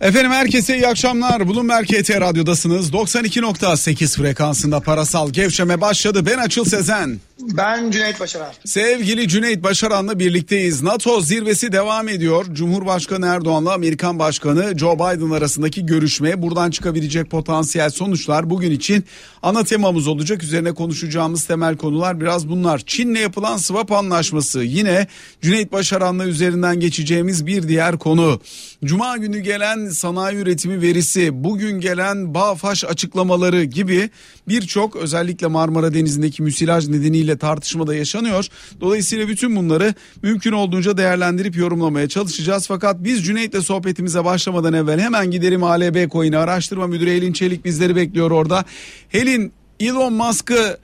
Efendim herkese iyi akşamlar. Bloomberg KT Radyo'dasınız. 92.8 frekansında parasal gevşeme başladı. Ben Açıl Sezen. Ben Cüneyt Başaran. Sevgili Cüneyt Başaran'la birlikteyiz. NATO zirvesi devam ediyor. Cumhurbaşkanı Erdoğan'la Amerikan Başkanı Joe Biden arasındaki görüşme. Buradan çıkabilecek potansiyel sonuçlar bugün için ana temamız olacak. Üzerine konuşacağımız temel konular biraz bunlar. Çin'le yapılan swap anlaşması yine Cüneyt Başaran'la üzerinden geçeceğimiz bir diğer konu. Cuma günü gelen sanayi üretimi verisi, bugün gelen BAFAŞ açıklamaları gibi birçok özellikle Marmara Denizi'ndeki müsilaj nedeniyle tartışmada yaşanıyor. Dolayısıyla bütün bunları mümkün olduğunca değerlendirip yorumlamaya çalışacağız. Fakat biz Cüneyt'le sohbetimize başlamadan evvel hemen giderim ALB Coin'i araştırma müdürü Helin Çelik bizleri bekliyor orada. Helin Elon Musk'ı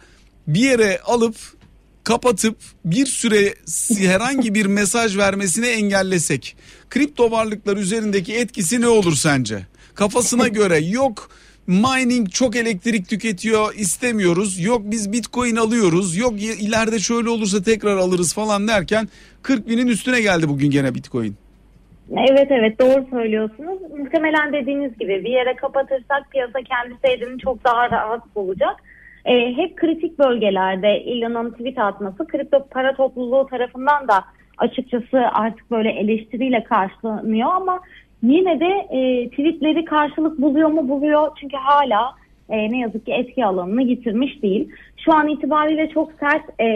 bir yere alıp kapatıp bir süre herhangi bir mesaj vermesini engellesek kripto varlıklar üzerindeki etkisi ne olur sence? Kafasına göre yok mining çok elektrik tüketiyor istemiyoruz. Yok biz bitcoin alıyoruz. Yok ileride şöyle olursa tekrar alırız falan derken 40 binin üstüne geldi bugün gene bitcoin. Evet evet doğru söylüyorsunuz. Muhtemelen dediğiniz gibi bir yere kapatırsak piyasa kendi seyrini çok daha rahat olacak. Ee, hep kritik bölgelerde Elon'un tweet atması kripto para topluluğu tarafından da açıkçası artık böyle eleştiriyle karşılanıyor ama yine de e, tweetleri karşılık buluyor mu buluyor çünkü hala e, ne yazık ki etki alanını yitirmiş değil. Şu an itibariyle çok sert e,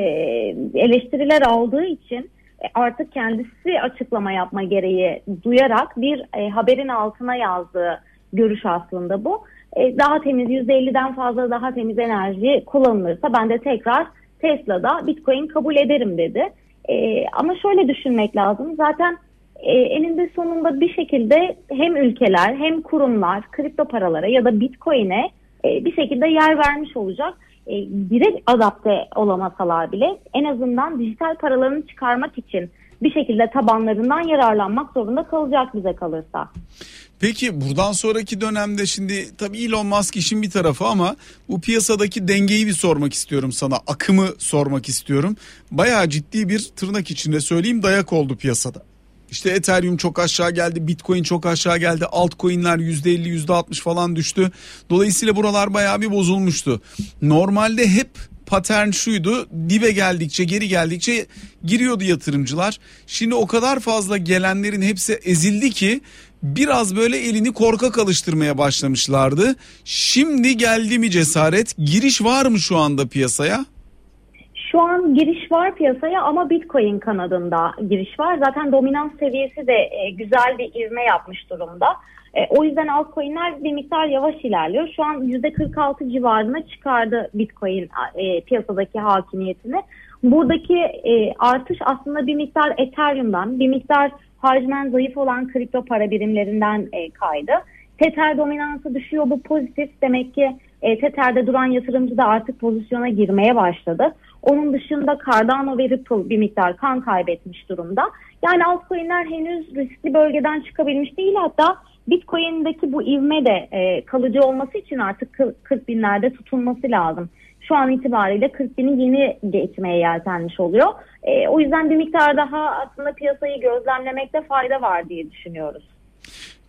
eleştiriler aldığı için e, artık kendisi açıklama yapma gereği duyarak bir e, haberin altına yazdığı görüş aslında bu. E, daha temiz %50'den fazla daha temiz enerji kullanılırsa ben de tekrar Tesla'da Bitcoin kabul ederim dedi. E, ama şöyle düşünmek lazım zaten e, eninde sonunda bir şekilde hem ülkeler hem kurumlar kripto paralara ya da Bitcoin'e e, bir şekilde yer vermiş olacak. E, direkt adapte olamasalar bile en azından dijital paralarını çıkarmak için bir şekilde tabanlarından yararlanmak zorunda kalacak bize kalırsa. Peki buradan sonraki dönemde şimdi tabii Elon Musk işin bir tarafı ama bu piyasadaki dengeyi bir sormak istiyorum sana. Akımı sormak istiyorum. Bayağı ciddi bir tırnak içinde söyleyeyim dayak oldu piyasada. İşte Ethereum çok aşağı geldi, Bitcoin çok aşağı geldi, altcoin'ler %50, %60 falan düştü. Dolayısıyla buralar bayağı bir bozulmuştu. Normalde hep patern şuydu. Dibe geldikçe, geri geldikçe giriyordu yatırımcılar. Şimdi o kadar fazla gelenlerin hepsi ezildi ki biraz böyle elini korkak alıştırmaya başlamışlardı. Şimdi geldi mi cesaret? Giriş var mı şu anda piyasaya? Şu an giriş var piyasaya ama Bitcoin kanadında giriş var. Zaten dominans seviyesi de e, güzel bir ivme yapmış durumda. E, o yüzden altcoin'ler bir miktar yavaş ilerliyor. Şu an %46 civarına çıkardı Bitcoin e, piyasadaki hakimiyetini. Buradaki artış aslında bir miktar Ethereum'dan, bir miktar hacmen zayıf olan kripto para birimlerinden e, kaydı. Tether dominansı düşüyor bu pozitif. Demek ki e, Tether'de duran yatırımcı da artık pozisyona girmeye başladı. Onun dışında Cardano ve Ripple bir miktar kan kaybetmiş durumda. Yani altcoin'ler henüz riskli bölgeden çıkabilmiş değil. Hatta Bitcoin'deki bu ivme de e, kalıcı olması için artık 40 binlerde tutulması lazım. Şu an itibariyle 40 bini yeni geçmeye yeltenmiş oluyor. E, o yüzden bir miktar daha aslında piyasayı gözlemlemekte fayda var diye düşünüyoruz.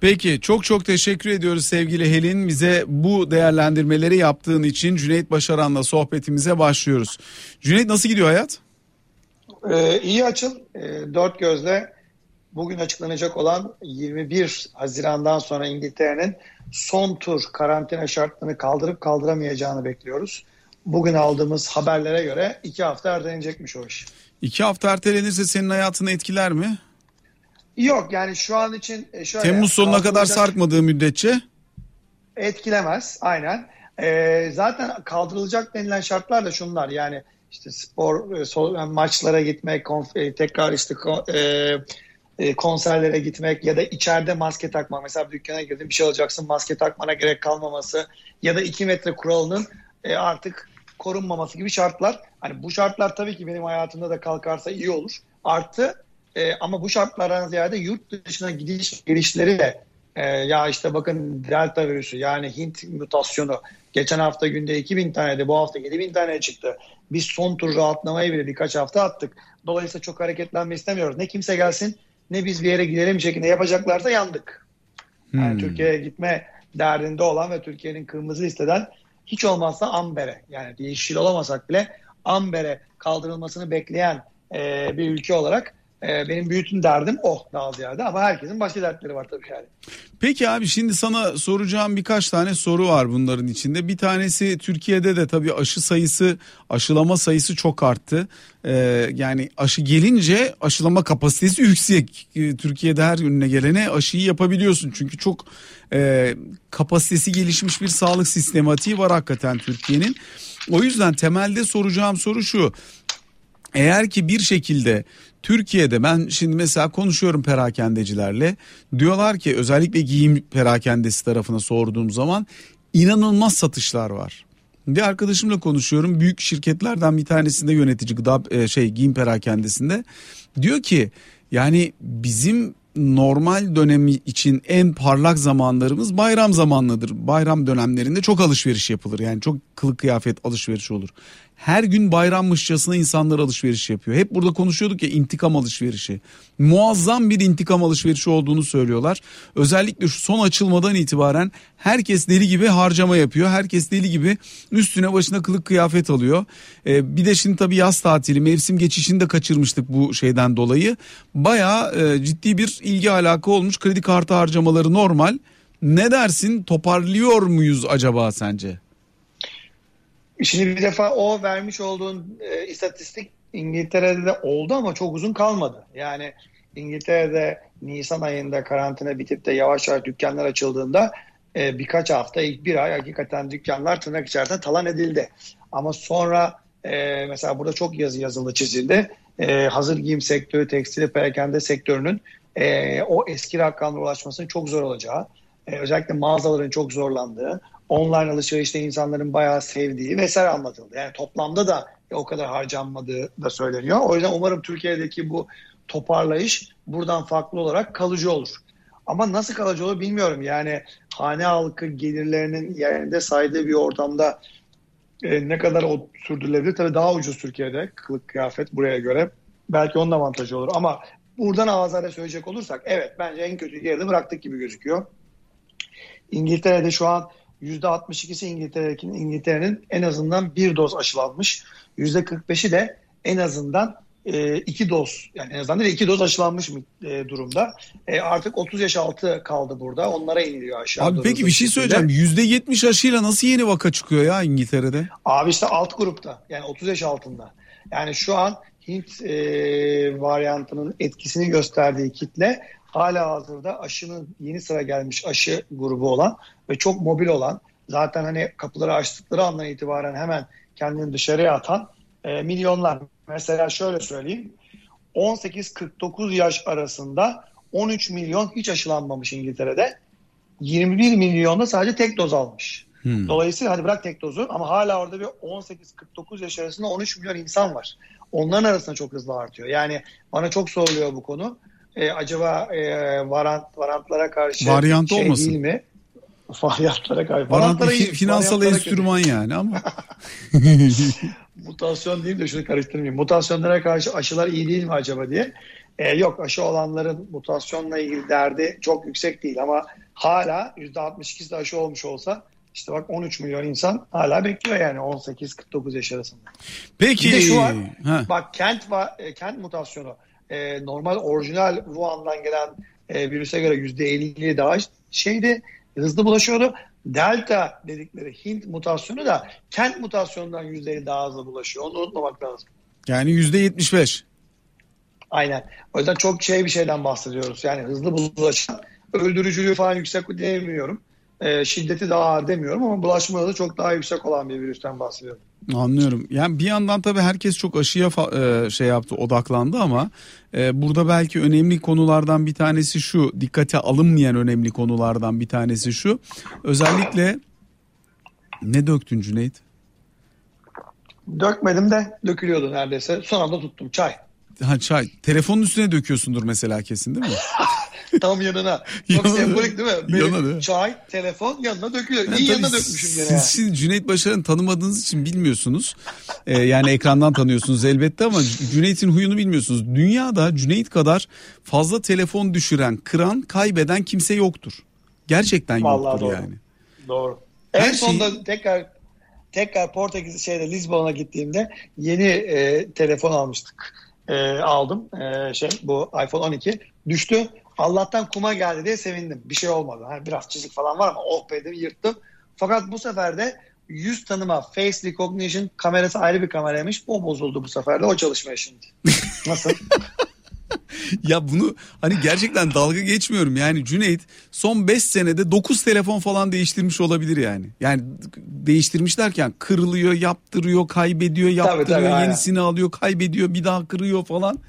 Peki çok çok teşekkür ediyoruz sevgili Helin. Bize bu değerlendirmeleri yaptığın için Cüneyt Başaran'la sohbetimize başlıyoruz. Cüneyt nasıl gidiyor hayat? Ee, iyi açıl. Ee, dört gözle bugün açıklanacak olan 21 Haziran'dan sonra İngiltere'nin son tur karantina şartlarını kaldırıp kaldıramayacağını bekliyoruz. Bugün aldığımız haberlere göre iki hafta ertelenecekmiş o iş. İki hafta ertelenirse senin hayatını etkiler mi? Yok yani şu an için e, şöyle. Temmuz sonuna kadar sarkmadığı müddetçe? Etkilemez aynen. Ee, zaten kaldırılacak denilen şartlar da şunlar yani işte spor e, maçlara gitmek, e, tekrar işte e, konserlere gitmek ya da içeride maske takmak. Mesela dükkana girdin bir şey alacaksın maske takmana gerek kalmaması ya da 2 metre kuralının artık korunmaması gibi şartlar. Hani bu şartlar tabii ki benim hayatımda da kalkarsa iyi olur. Artı e, ama bu şartlardan ziyade yurt dışına gidiş gelişleri de e, ya işte bakın delta virüsü yani Hint mutasyonu geçen hafta günde 2000 tane de bu hafta 7000 tane çıktı. Biz son tur rahatlamayı bile birkaç hafta attık. Dolayısıyla çok hareketlenme istemiyoruz. Ne kimse gelsin ne biz bir yere gidelim şeklinde yapacaklarsa yandık. Yani hmm. Türkiye'ye gitme derdinde olan ve Türkiye'nin kırmızı listeden hiç olmazsa Amber'e. Yani yeşil olamasak bile Amber'e kaldırılmasını bekleyen e, bir ülke olarak e, benim bütün derdim o daha ziyade ama herkesin başka dertleri var tabii yani. Peki abi şimdi sana soracağım birkaç tane soru var bunların içinde. Bir tanesi Türkiye'de de tabii aşı sayısı, aşılama sayısı çok arttı. Ee, yani aşı gelince aşılama kapasitesi yüksek. Ee, Türkiye'de her önüne gelene aşıyı yapabiliyorsun. Çünkü çok e, kapasitesi gelişmiş bir sağlık sistematiği var hakikaten Türkiye'nin. O yüzden temelde soracağım soru şu. Eğer ki bir şekilde Türkiye'de ben şimdi mesela konuşuyorum perakendecilerle diyorlar ki özellikle giyim perakendesi tarafına sorduğum zaman inanılmaz satışlar var. Bir arkadaşımla konuşuyorum büyük şirketlerden bir tanesinde yönetici gıda e, şey giyim perakendesinde diyor ki yani bizim normal dönemi için en parlak zamanlarımız bayram zamanlıdır. Bayram dönemlerinde çok alışveriş yapılır. Yani çok kılık kıyafet alışveriş olur. Her gün bayrammışçasına insanlar alışveriş yapıyor. Hep burada konuşuyorduk ya intikam alışverişi. Muazzam bir intikam alışverişi olduğunu söylüyorlar. Özellikle şu son açılmadan itibaren herkes deli gibi harcama yapıyor. Herkes deli gibi üstüne başına kılık kıyafet alıyor. Ee, bir de şimdi tabii yaz tatili mevsim geçişini de kaçırmıştık bu şeyden dolayı. Baya e, ciddi bir ilgi alaka olmuş. Kredi kartı harcamaları normal. Ne dersin toparlıyor muyuz acaba sence? Şimdi bir defa o vermiş olduğun e, istatistik İngiltere'de de oldu ama çok uzun kalmadı. Yani İngiltere'de Nisan ayında karantina bitip de yavaş yavaş dükkanlar açıldığında e, birkaç hafta ilk bir ay hakikaten dükkanlar tırnak içerisinde talan edildi. Ama sonra e, mesela burada çok yazı yazıldı çizildi. E, hazır giyim sektörü, tekstil perakende sektörünün e, o eski rakamlara ulaşmasının çok zor olacağı, e, özellikle mağazaların çok zorlandığı, online alışverişte insanların bayağı sevdiği vesaire anlatıldı. Yani toplamda da o kadar harcanmadığı da söyleniyor. O yüzden umarım Türkiye'deki bu toparlayış buradan farklı olarak kalıcı olur. Ama nasıl kalıcı olur bilmiyorum. Yani hane halkı gelirlerinin yerinde saydığı bir ortamda e, ne kadar o sürdürülebilir? Tabii daha ucuz Türkiye'de kılık kıyafet buraya göre. Belki onun avantajı olur ama buradan avazlarla söyleyecek olursak evet bence en kötü geride bıraktık gibi gözüküyor. İngiltere'de şu an %62'si İngiltere'nin İngiltere'nin en azından bir doz aşılanmış. %45'i de en azından e, iki doz yani en azından iki doz aşılanmış e, durumda. E, artık 30 yaş altı kaldı burada. Onlara iniliyor aşağı. Abi peki bir şey söyleyeceğim. %70 aşıyla nasıl yeni vaka çıkıyor ya İngiltere'de? Abi işte alt grupta. Yani 30 yaş altında. Yani şu an Hint e, varyantının etkisini gösterdiği kitle hala hazırda aşının yeni sıra gelmiş aşı grubu olan ve çok mobil olan zaten hani kapıları açtıkları andan itibaren hemen kendini dışarıya atan e, milyonlar. Mesela şöyle söyleyeyim 18-49 yaş arasında 13 milyon hiç aşılanmamış İngiltere'de. 21 milyonda sadece tek doz almış. Hmm. Dolayısıyla hadi bırak tek dozu ama hala orada bir 18-49 yaş arasında 13 milyon insan var. Onların arasında çok hızlı artıyor. Yani bana çok soruluyor bu konu e, acaba e, varant varantlara karşı Varyant şey olmasın. değil mi? Varyantlara karşı. Varant bir finansal enstrüman yani ama. Mutasyon değil de şunu karıştırmayayım. Mutasyonlara karşı aşılar iyi değil mi acaba diye. E, yok aşı olanların mutasyonla ilgili derdi çok yüksek değil ama hala %62'si de aşı olmuş olsa işte bak 13 milyon insan hala bekliyor yani 18-49 yaş arasında. Peki. Bir de şu var. Heh. Bak kent var, e, kent mutasyonu e, normal orijinal Wuhan'dan gelen e, virüse göre %50 daha şeydi hızlı bulaşıyordu. Delta dedikleri Hint mutasyonu da kent mutasyonundan %50 daha hızlı bulaşıyor. Onu unutmamak lazım. Yani %75. Aynen. O yüzden çok şey bir şeyden bahsediyoruz. Yani hızlı bulaşan, öldürücülüğü falan yüksek demiyorum. E, şiddeti daha ağır demiyorum ama bulaşma hızı çok daha yüksek olan bir virüsten bahsediyorum. Anlıyorum. Yani bir yandan tabii herkes çok aşıya e, şey yaptı, odaklandı ama e, burada belki önemli konulardan bir tanesi şu, dikkate alınmayan önemli konulardan bir tanesi şu. Özellikle ne döktün Cüneyt? Dökmedim de dökülüyordu neredeyse. Son anda tuttum çay. Ha çay. Telefonun üstüne döküyorsundur mesela kesin değil mi? Tam yanına. Çok yanına, sembolik değil mi? Benim yanına? Çay, telefon yanına dökülüyor. Yani İyi yanına dökmüşüm gene. Siz şimdi Cüneyt Başar'ın tanımadığınız için bilmiyorsunuz. Ee, yani ekrandan tanıyorsunuz elbette ama Cüneyt'in huyunu bilmiyorsunuz. Dünyada Cüneyt kadar fazla telefon düşüren, kıran, kaybeden kimse yoktur. Gerçekten Vallahi yoktur doğru. yani. Doğru. Her en şey- sonunda tekrar tekrar Portekiz şeyde Lizbon'a gittiğimde yeni e, telefon almıştık. E, aldım. E, şey bu iPhone 12 düştü. Allah'tan kuma geldi diye sevindim. Bir şey olmadı. Hani biraz çizik falan var ama oh be dedim yırttım. Fakat bu sefer de yüz tanıma, face recognition kamerası ayrı bir kameraymış. O bozuldu bu sefer de. O çalışmıyor şimdi. Nasıl? Ya bunu hani gerçekten dalga geçmiyorum. Yani Cüneyt son 5 senede 9 telefon falan değiştirmiş olabilir yani. Yani değiştirmiş derken kırılıyor, yaptırıyor, kaybediyor, yaptırıyor, tabii, aynen. yenisini alıyor, kaybediyor, bir daha kırıyor falan.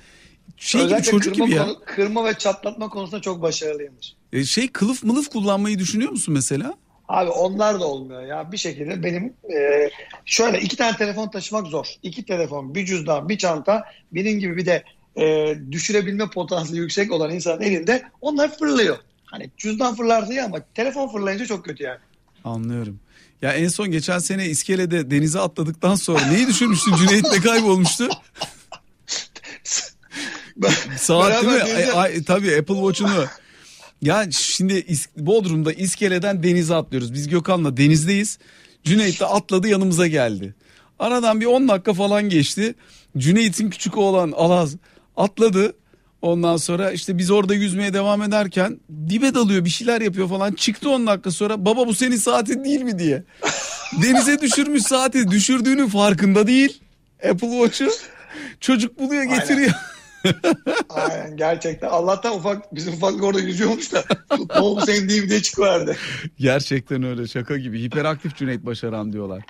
Şey gibi çocuk kırma, gibi ya. konu- kırma ve çatlatma konusunda çok başarılıymış. E, şey kılıf mılıf kullanmayı düşünüyor musun mesela? Abi onlar da olmuyor ya. Bir şekilde benim e, şöyle iki tane telefon taşımak zor. İki telefon, bir cüzdan, bir çanta. Benim gibi bir de e, düşürebilme potansiyeli yüksek olan insanın elinde onlar fırlıyor. Hani cüzdan fırlarsa iyi ama telefon fırlayınca çok kötü yani. Anlıyorum. Ya en son geçen sene iskelede denize atladıktan sonra neyi düşünmüştün? Cüneyt'le kaybolmuştu. Saat değil mi? Ay, ay, tabii Apple Watch'unu. Ya şimdi Bodrum'da iskeleden denize atlıyoruz. Biz Gökhan'la denizdeyiz. Cüneyt de atladı yanımıza geldi. Aradan bir 10 dakika falan geçti. Cüneyt'in küçük oğlan Alaz atladı. Ondan sonra işte biz orada yüzmeye devam ederken dibe dalıyor bir şeyler yapıyor falan. Çıktı 10 dakika sonra baba bu senin saatin değil mi diye. Denize düşürmüş saati düşürdüğünün farkında değil. Apple Watch'u çocuk buluyor getiriyor. Aynen gerçekten. Allah'tan ufak bizim ufak orada yüzüyormuş da futbol mu senin diye çıkıverdi. Gerçekten öyle şaka gibi. Hiperaktif Cüneyt Başaran diyorlar.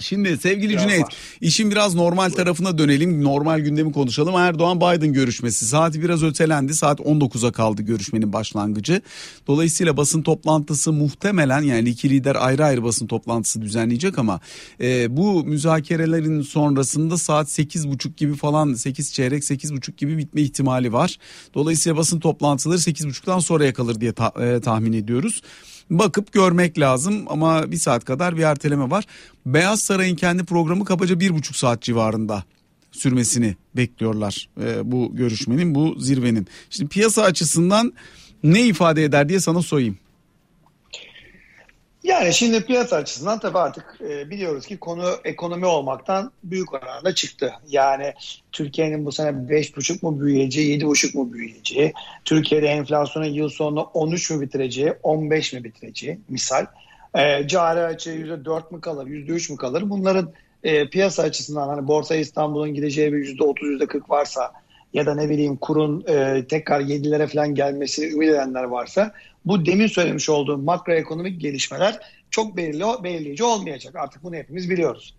Şimdi sevgili Ya Cüneyt var. işin biraz normal tarafına dönelim. Normal gündemi konuşalım. Erdoğan Biden görüşmesi saati biraz ötelendi. Saat 19'a kaldı görüşmenin başlangıcı. Dolayısıyla basın toplantısı muhtemelen yani iki lider ayrı ayrı basın toplantısı düzenleyecek ama e, bu müzakerelerin sonrasında saat 8.30 gibi falan 8 çeyrek 8.30 gibi bitme ihtimali var. Dolayısıyla basın toplantıları 8.30'dan sonraya kalır diye ta- e, tahmin ediyoruz bakıp görmek lazım ama bir saat kadar bir erteleme var. Beyaz Saray'ın kendi programı kabaca bir buçuk saat civarında sürmesini bekliyorlar e, bu görüşmenin bu zirvenin. Şimdi piyasa açısından ne ifade eder diye sana sorayım. Yani şimdi piyasa açısından tabii artık e, biliyoruz ki konu ekonomi olmaktan büyük oranda çıktı. Yani Türkiye'nin bu sene 5,5 mu büyüyeceği, 7,5 mu büyüyeceği, Türkiye'de enflasyonun yıl sonunda 13 mü bitireceği, 15 mi bitireceği misal. E, cari açığı %4 mü kalır, %3 mü kalır? Bunların e, piyasa açısından hani Borsa İstanbul'un gideceği bir %30, %40 varsa ya da ne bileyim kurun e, tekrar 7'lere falan gelmesini ümit edenler varsa bu demin söylemiş olduğum makroekonomik gelişmeler çok belirli, belirleyici olmayacak. Artık bunu hepimiz biliyoruz.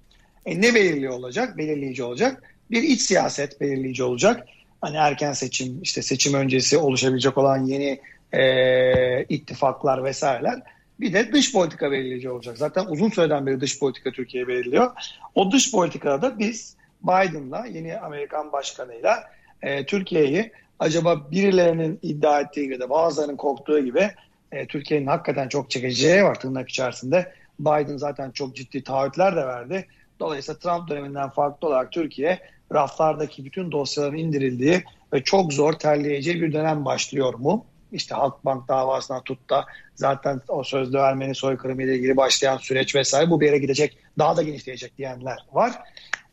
E, ne belirli olacak? Belirleyici olacak. Bir iç siyaset belirleyici olacak. Hani erken seçim, işte seçim öncesi oluşabilecek olan yeni e, ittifaklar vesaireler. Bir de dış politika belirleyici olacak. Zaten uzun süreden beri dış politika Türkiye belirliyor. O dış politikada da biz Biden'la, yeni Amerikan başkanıyla e, Türkiye'yi acaba birilerinin iddia ettiği gibi de bazılarının korktuğu gibi e, Türkiye'nin hakikaten çok çekeceği var tırnak içerisinde. Biden zaten çok ciddi taahhütler de verdi. Dolayısıyla Trump döneminden farklı olarak Türkiye raflardaki bütün dosyaların indirildiği ve çok zor terleyeceği bir dönem başlıyor mu? İşte Halkbank davasına tut da zaten o sözde Ermeni soykırımı ile ilgili başlayan süreç vesaire bu bir yere gidecek daha da genişleyecek diyenler var.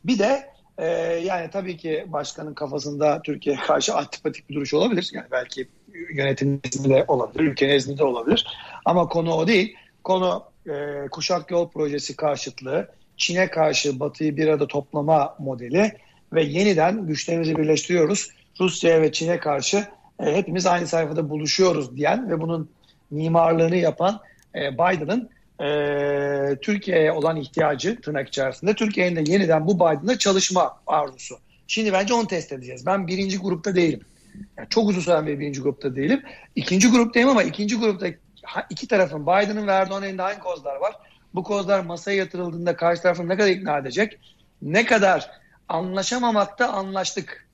Bir de ee, yani tabii ki başkanın kafasında Türkiye'ye karşı antipatik bir duruş olabilir. Yani belki yönetim olabilir, ülke nezdinde olabilir. Ama konu o değil. Konu e, kuşak yol projesi karşıtlığı, Çin'e karşı Batı'yı bir arada toplama modeli ve yeniden güçlerimizi birleştiriyoruz. Rusya'ya ve Çin'e karşı e, hepimiz aynı sayfada buluşuyoruz diyen ve bunun mimarlığını yapan e, Biden'ın e, Türkiye'ye olan ihtiyacı tırnak içerisinde Türkiye'nin de yeniden bu Biden'la çalışma arzusu. Şimdi bence onu test edeceğiz. Ben birinci grupta değilim. Yani çok uzun süren bir birinci grupta değilim. İkinci gruptayım ama ikinci grupta iki tarafın Biden'ın ve Erdoğan'ın elinde aynı kozlar var. Bu kozlar masaya yatırıldığında karşı tarafını ne kadar ikna edecek? Ne kadar anlaşamamakta anlaştık.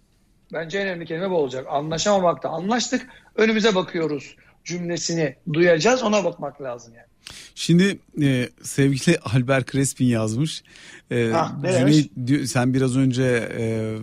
Bence en önemli kelime bu olacak. Anlaşamamakta anlaştık. Önümüze bakıyoruz cümlesini duyacağız. Ona bakmak lazım yani. Şimdi e, sevgili Albert Crespin yazmış. E, Ha, ne Cüneyt, sen biraz önce e,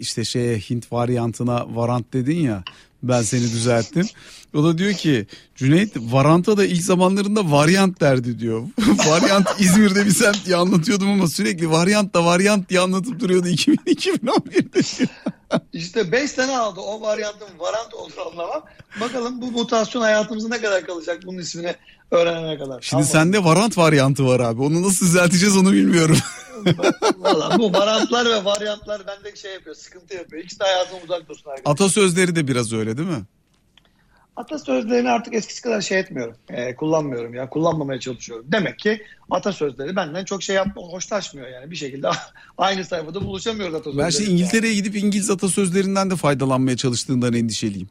işte şeye Hint varyantına varant dedin ya. Ben seni düzelttim. O da diyor ki Cüneyt varanta da ilk zamanlarında varyant derdi diyor. varyant İzmir'de bir semt diye anlatıyordum ama sürekli varyant da varyant diye anlatıp duruyordu 2000 2011'de. İşte 5 sene aldı o varyantın varant olduğunu anlamam. Bakalım bu mutasyon hayatımızda ne kadar kalacak bunun ismini öğrenene kadar. Şimdi sende varant varyantı var abi. Onu nasıl düzelteceğiz onu bilmiyorum. Valla bu varantlar ve varyantlar bende şey yapıyor, sıkıntı yapıyor. İkisi de hayatımdan uzak dursun arkadaşlar. Atasözleri de biraz öyle değil mi? Atasözlerini artık eskisi kadar şey etmiyorum. Ee, kullanmıyorum ya. Kullanmamaya çalışıyorum. Demek ki atasözleri benden çok şey yapma, hoşlaşmıyor yani. Bir şekilde aynı sayfada buluşamıyoruz atasözleri. Ben şimdi İngiltere'ye gidip İngiliz atasözlerinden de faydalanmaya çalıştığından endişeliyim.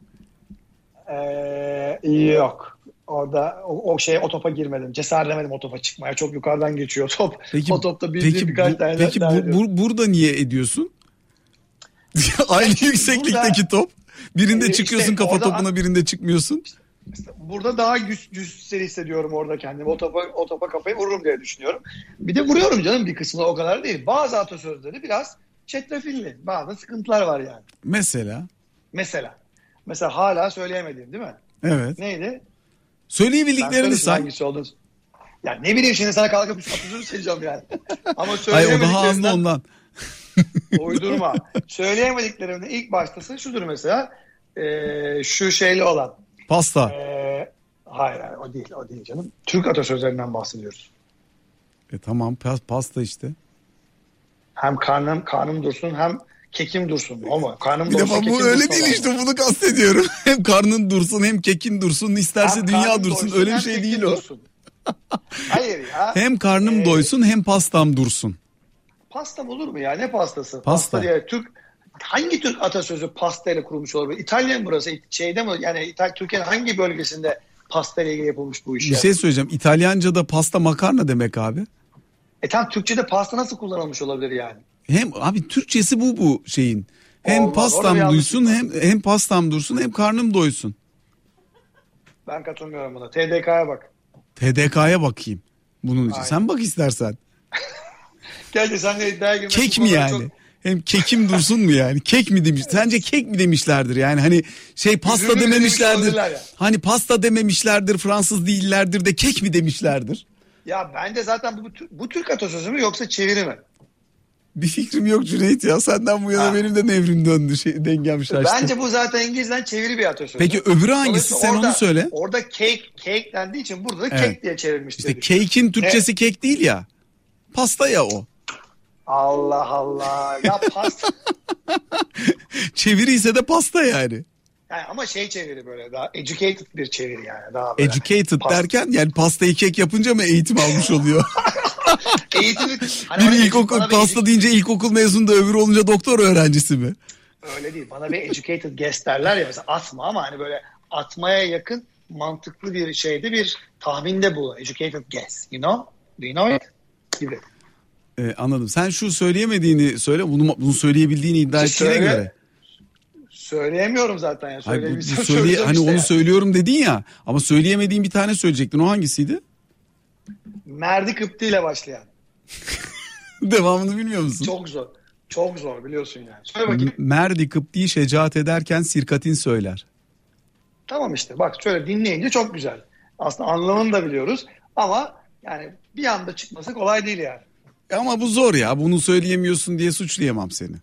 Ee, yok. Orada o, o şeye o topa girmedim. Cesaretlemedim o topa çıkmaya. Çok yukarıdan geçiyor top. Peki, o topta bildiğim peki, birkaç bu, tane peki bu, bu- burada niye ediyorsun? Aynı yükseklikteki top. Birinde Ee, çıkıyorsun işte kafa orada- topuna birinde çıkmıyorsun. Burada daha güç, güçsüz hissediyorum orada kendimi. O topa, o topa kafayı vururum diye düşünüyorum. Bir de vuruyorum canım bir kısmına o kadar değil. Bazı atasözleri biraz çetrefilli. Bazı sıkıntılar var yani. Mesela. Mesela. Mesela hala söyleyemediğim değil mi? Evet. Neydi? Söyleyebildiklerini say. hangisi olduğunu. Ya ne bileyim şimdi sana kalkıp bir atasözü söyleyeceğim yani. Ama Hayır o daha söyleyemediklerinden ondan. uydurma. Söyleyemediklerimde ilk baştası şudur mesela. Ee, şu şeyli olan. Pasta. Ee, hayır, hayır o değil o değil canım. Türk atasözlerinden bahsediyoruz. E tamam pas- pasta işte. Hem karnım karnım dursun hem kekim dursun. Ama karnım Bir dursun defa bu öyle dursun değil işte bunu kastediyorum. Hem karnın dursun hem kekin dursun isterse Hem dünya dursun doysun, öyle bir şey değil o. dursun. Hayır ya. Hem karnım Ee, doysun hem pastam dursun. Pasta olur mu ya? Ne pastası? Pasta. diye Türk hangi Türk atasözü pastayla kurulmuş olabilir? İtalya mı burası? Şeyde mi? Yani İtal Türkiye'nin hangi bölgesinde pastayla ilgili yapılmış bu iş? Bir şey söyleyeceğim. İtalyanca'da pasta makarna demek abi. E tam Türkçe'de pasta nasıl kullanılmış olabilir yani? Hem abi Türkçesi bu bu şeyin. Hem Olmaz, pastam duysun hem hem pastam dursun hem karnım doysun. Ben katılmıyorum buna. TDK'ya bak. TDK'ya bakayım. Bunun için. Aynen. Sen bak istersen. Gel de senle iddiaya girmek Kek mi yani? çok- Hem kekim dursun mu yani? Kek mi demiş? Sence kek mi demişlerdir yani? Hani şey pasta Üzümlü dememişlerdir. ya. Hani pasta dememişlerdir, Fransız değillerdir de kek mi demişlerdir? Ya bence zaten bu, bu, bu Türk atasözü mü yoksa çeviri mi? Bir fikrim yok Cüneyt ya. Senden bu yana Ha. benim de nevrim döndü. Şey, dengem şaştı. Bence bu zaten İngilizden çeviri bir atasözü. Peki öbürü hangisi? Sen orada- onu söyle. Orada cake, cake dendiği için burada da Evet. cake diye çevirmiş. İşte cake'in Türkçesi kek değil ya. Pasta ya o. Allah Allah. Ya pasta. Çeviri ise de pasta yani. yani ama şey çeviri böyle daha educated bir çeviri yani. Daha böyle. Educated Pasta. derken yani pastayı kek yapınca mı eğitim almış oluyor? Eğitimi, hani Biri ilkokul bir pasta deyince ilkokul mezunu da öbürü olunca doktor öğrencisi mi? Öyle değil. Bana bir educated guess derler ya mesela atma ama hani böyle atmaya yakın mantıklı bir şeyde bir tahminde bu. Educated guess. You know? Do you know it? Gibi. Ee, anladım. Sen şu söyleyemediğini söyle. Bunu, bunu söyleyebildiğini iddia İşte ettiğine söyle. göre. Söyleyemiyorum zaten ya. Hayır, bu, söyleyeceğim hani işte onu yani. söylüyorum dedin ya. Ama söyleyemediğin bir tane söyleyecektin. O hangisiydi? Merdi Kıpti ile başlayan. Devamını bilmiyor musun? Çok zor. Çok zor biliyorsun yani. Söyle bakayım. Merdi Kıpti'yi şecaat ederken sirkatin söyler. Tamam işte bak şöyle dinleyince çok güzel. Aslında anlamını da biliyoruz ama yani bir anda çıkması kolay değil yani. Ama bu zor ya. Bunu söyleyemiyorsun diye suçlayamam seni.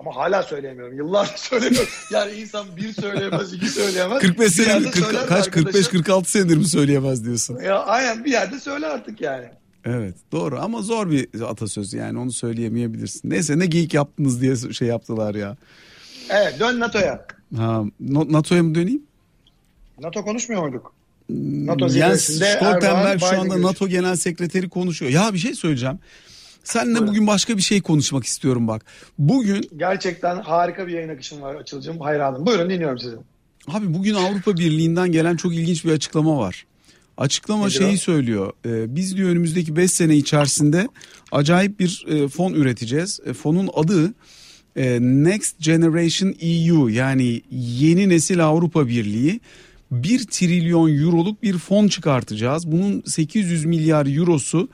Ama hala söyleyemiyorum. Yıllardır söylemiyorum. Yani insan bir söyleyemez, iki söyleyemez. 45 Bir senedir, yerde 40 söyler kaç arkadaşım. 45 46 senedir mi söyleyemez diyorsun. Ya aynen bir yerde söyle artık yani. Evet doğru ama zor bir atasözü yani onu söyleyemeyebilirsin. Neyse ne geyik yaptınız diye şey yaptılar ya. Evet dön NATO'ya. Ha, NATO'ya mı döneyim? NATO konuşmuyor muyduk? NATO Jens zirvesinde Stoltenberg şu anda görüşü. NATO Genel Sekreteri konuşuyor. Ya bir şey söyleyeceğim. Seninle Buyurun. bugün başka bir şey konuşmak istiyorum bak. Bugün Gerçekten harika bir yayın akışın var Açılcım. Hayranım. Buyurun dinliyorum sizi. abi bugün Avrupa Birliği'nden gelen çok ilginç bir açıklama var. Açıklama Nedir şeyi o? söylüyor. Ee, biz diyor önümüzdeki 5 sene içerisinde acayip bir e, fon üreteceğiz. E, fonun adı e, Next Generation EU yani yeni nesil Avrupa Birliği. 1 trilyon euroluk bir fon çıkartacağız. Bunun 800 milyar eurosu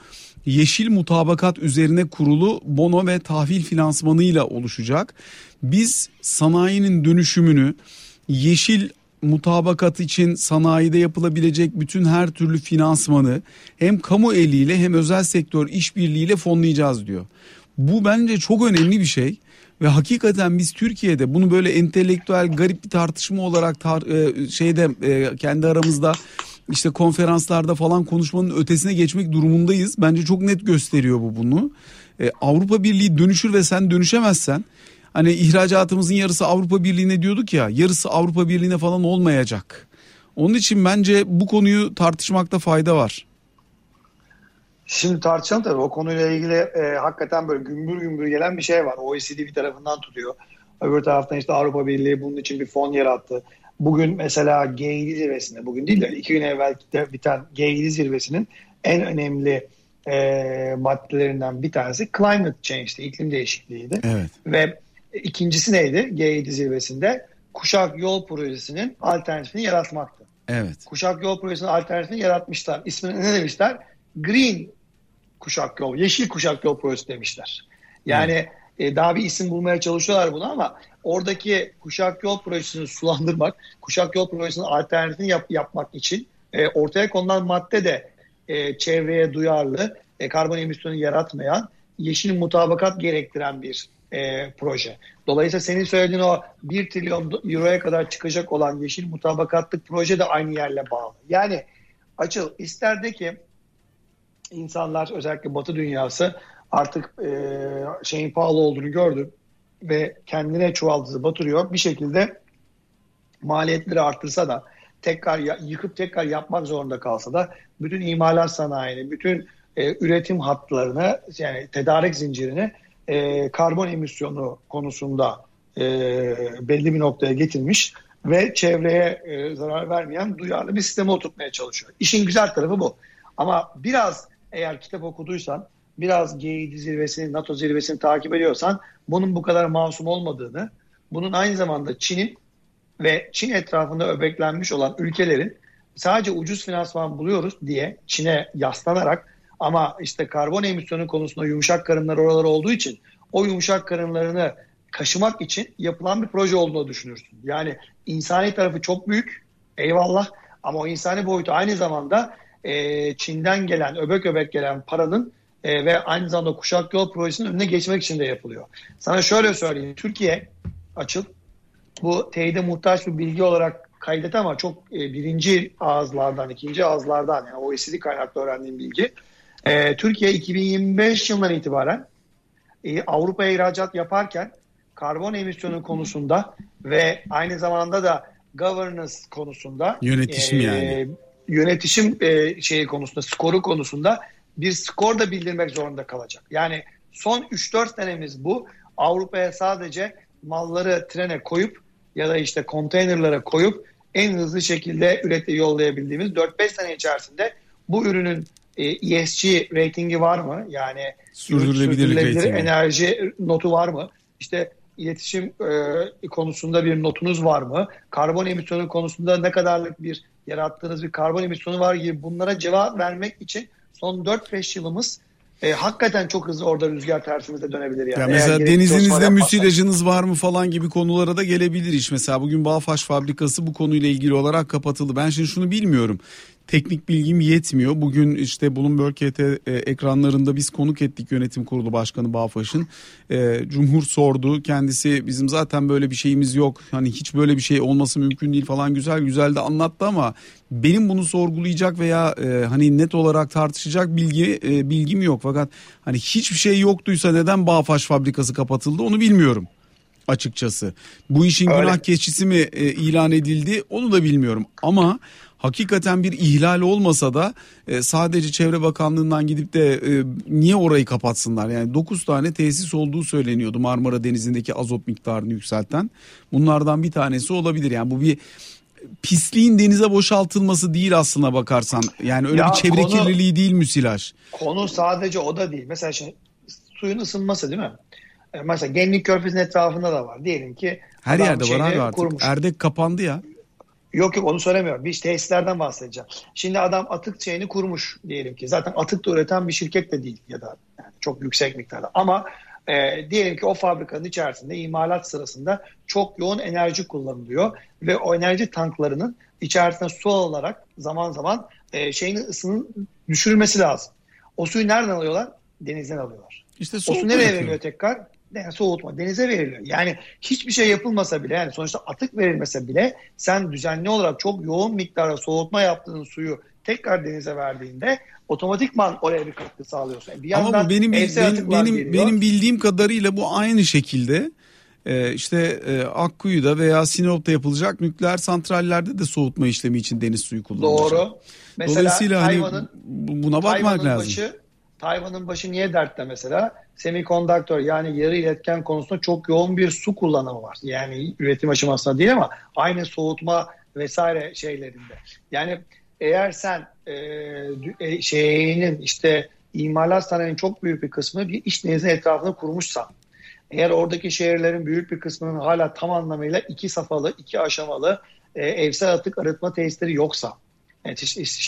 yeşil mutabakat üzerine kurulu bono ve tahvil finansmanıyla oluşacak. Biz sanayinin dönüşümünü yeşil mutabakat için sanayide yapılabilecek bütün her türlü finansmanı hem kamu eliyle hem özel sektör işbirliğiyle fonlayacağız diyor. Bu bence çok önemli bir şey ve hakikaten biz Türkiye'de bunu böyle entelektüel garip bir tartışma olarak tar e, şeyde e, kendi aramızda işte konferanslarda falan konuşmanın ötesine geçmek durumundayız. Bence çok net gösteriyor bu bunu. E, Avrupa Birliği dönüşür ve sen dönüşemezsen hani ihracatımızın yarısı Avrupa Birliği'ne diyorduk ya yarısı Avrupa Birliği'ne falan olmayacak. Onun için bence bu konuyu tartışmakta fayda var. Şimdi tartışalım tabii o konuyla ilgili e, hakikaten böyle gümbür gümbür gelen bir şey var. OECD bir tarafından tutuyor. Öbür taraftan işte Avrupa Birliği bunun için bir fon yarattı. Bugün mesela G7 zirvesinde, bugün değil de iki gün evvel biten G7 zirvesinin en önemli e, maddelerinden bir tanesi climate change'di, iklim değişikliğiydi. Evet. Ve ikincisi neydi G7 zirvesinde? Kuşak Yol Projesi'nin alternatifini yaratmaktı. Evet. Kuşak Yol Projesi'nin alternatifini yaratmışlar. İsmini ne demişler? Green Kuşak Yol, Yeşil Kuşak Yol Projesi demişler. Yani e, daha bir isim bulmaya çalışıyorlar bunu ama oradaki Kuşak Yol Projesi'ni sulandırmak, Kuşak Yol Projesi'nin alternatifini yap, yapmak için e, ortaya konulan madde de e, çevreye duyarlı, e, karbon emisyonu yaratmayan, yeşil mutabakat gerektiren bir e, proje. Dolayısıyla senin söylediğin o 1 trilyon euroya kadar çıkacak olan yeşil mutabakatlık proje de aynı yerle bağlı. Yani açıl ister de ki insanlar özellikle Batı dünyası artık e, şeyin pahalı olduğunu gördü ve kendine çuvaldızı batırıyor. Bir şekilde maliyetleri arttırsa da tekrar yıkıp tekrar yapmak zorunda kalsa da bütün imalat sanayini, bütün e, üretim hatlarını yani tedarik zincirini e, karbon emisyonu konusunda e, belli bir noktaya getirmiş ve çevreye e, zarar vermeyen duyarlı bir sisteme oturtmaya çalışıyor. İşin güzel tarafı bu. Ama biraz eğer kitap okuduysan, biraz G7 zirvesini, NATO zirvesini takip ediyorsan bunun bu kadar masum olmadığını, bunun aynı zamanda Çin'in ve Çin etrafında öbeklenmiş olan ülkelerin sadece ucuz finansman buluyoruz diye Çin'e yaslanarak ama işte karbon emisyonu konusunda yumuşak karınlar oralar olduğu için o yumuşak karınlarını kaşımak için yapılan bir proje olduğunu düşünürsün. Yani insani tarafı çok büyük eyvallah ama o insani boyutu aynı zamanda e, Çin'den gelen öbek öbek gelen paranın e, ve aynı zamanda kuşak yol projesinin önüne geçmek için de yapılıyor. Sana şöyle söyleyeyim. Türkiye açıl bu teyide muhtaç bir bilgi olarak kaydet ama çok e, birinci ağızlardan, ikinci ağızlardan yani OECD kaynaklı öğrendiğim bilgi. E, Türkiye 2025 yılından itibaren e, Avrupa'ya ihracat yaparken karbon emisyonu konusunda ve aynı zamanda da governance konusunda yönetişim e, yani yönetişim e, şeyi konusunda skoru konusunda bir skor da bildirmek zorunda kalacak. Yani son 3-4 senemiz bu. Avrupa'ya sadece malları trene koyup ya da işte konteynerlara koyup en hızlı şekilde ürete yollayabildiğimiz 4-5 sene içerisinde bu ürünün e, ESG ratingi var mı? Yani sürdürülebilirlik sürdürülebilir enerji notu var mı? İşte iletişim e, konusunda bir notunuz var mı? Karbon emisyonu konusunda ne kadarlık bir yarattığınız bir karbon emisyonu var gibi bunlara cevap vermek için son 4-5 yılımız e, hakikaten çok hızlı orada rüzgar tersimizde dönebilir yani. Ya mesela denizinizde müsilajınız var mı falan gibi konulara da gelebilir iş. Mesela bugün Bağfaş fabrikası bu konuyla ilgili olarak kapatıldı. Ben şimdi şunu bilmiyorum teknik bilgim yetmiyor. Bugün işte Bloomberg KT e, ekranlarında biz konuk ettik yönetim kurulu başkanı Bağfaş'ın. E, Cumhur sordu. Kendisi bizim zaten böyle bir şeyimiz yok. Hani hiç böyle bir şey olması mümkün değil falan güzel güzel de anlattı ama benim bunu sorgulayacak veya e, hani net olarak tartışacak bilgi e, bilgim yok. Fakat hani hiçbir şey yoktuysa neden Bağfaş fabrikası kapatıldı onu bilmiyorum açıkçası. Bu işin Öyle. günah keçisi mi e, ilan edildi onu da bilmiyorum ama hakikaten bir ihlal olmasa da e, sadece Çevre Bakanlığı'ndan gidip de e, niye orayı kapatsınlar? Yani 9 tane tesis olduğu söyleniyordu Marmara Denizi'ndeki azot miktarını yükselten. Bunlardan bir tanesi olabilir. Yani bu bir pisliğin denize boşaltılması değil aslına bakarsan. Yani öyle ya bir çevre konu, kirliliği değil müsilaj. Konu sadece o da değil. Mesela şimdi suyun ısınması değil mi? E, mesela Gemlik Körfezi'nin etrafında da var. Diyelim ki her yerde var abi artık. Kurmuş. Erdek kapandı ya. Yok yok onu söylemiyorum. Bir tesislerden bahsedeceğim. Şimdi adam atık şeyini kurmuş diyelim ki. Zaten atık da üreten bir şirket de değil ya da yani çok yüksek miktarda. Ama e, diyelim ki o fabrikanın içerisinde imalat sırasında çok yoğun enerji kullanılıyor ve o enerji tanklarının içerisinde su olarak zaman zaman e, şeyin ısının düşürülmesi lazım. O suyu nereden alıyorlar? Denizden alıyorlar. İşte o su nereye veriliyor tekrar? Yani soğutma denize veriliyor. Yani hiçbir şey yapılmasa bile yani sonuçta atık verilmese bile sen düzenli olarak çok yoğun miktarda soğutma yaptığın suyu tekrar denize verdiğinde otomatikman oraya bir katkı sağlıyorsun. Bir Ama bu benim benim benim, benim bildiğim kadarıyla bu aynı şekilde e, işte e, Akkuyu'da veya Sinop'ta yapılacak nükleer santrallerde de soğutma işlemi için deniz suyu kullanılacak. Doğru. Mesela Dolayısıyla hani buna bakmak lazım. Başı, Tayvan'ın başı niye dertte mesela? Semikondaktör yani yarı iletken konusunda çok yoğun bir su kullanımı var. Yani üretim aşamasında değil ama aynı soğutma vesaire şeylerinde. Yani eğer sen e, e, şeyinin işte imalat sanayinin çok büyük bir kısmı bir iş denizin etrafında kurmuşsan eğer oradaki şehirlerin büyük bir kısmının hala tam anlamıyla iki safhalı, iki aşamalı e, evsel atık arıtma tesisleri yoksa, yani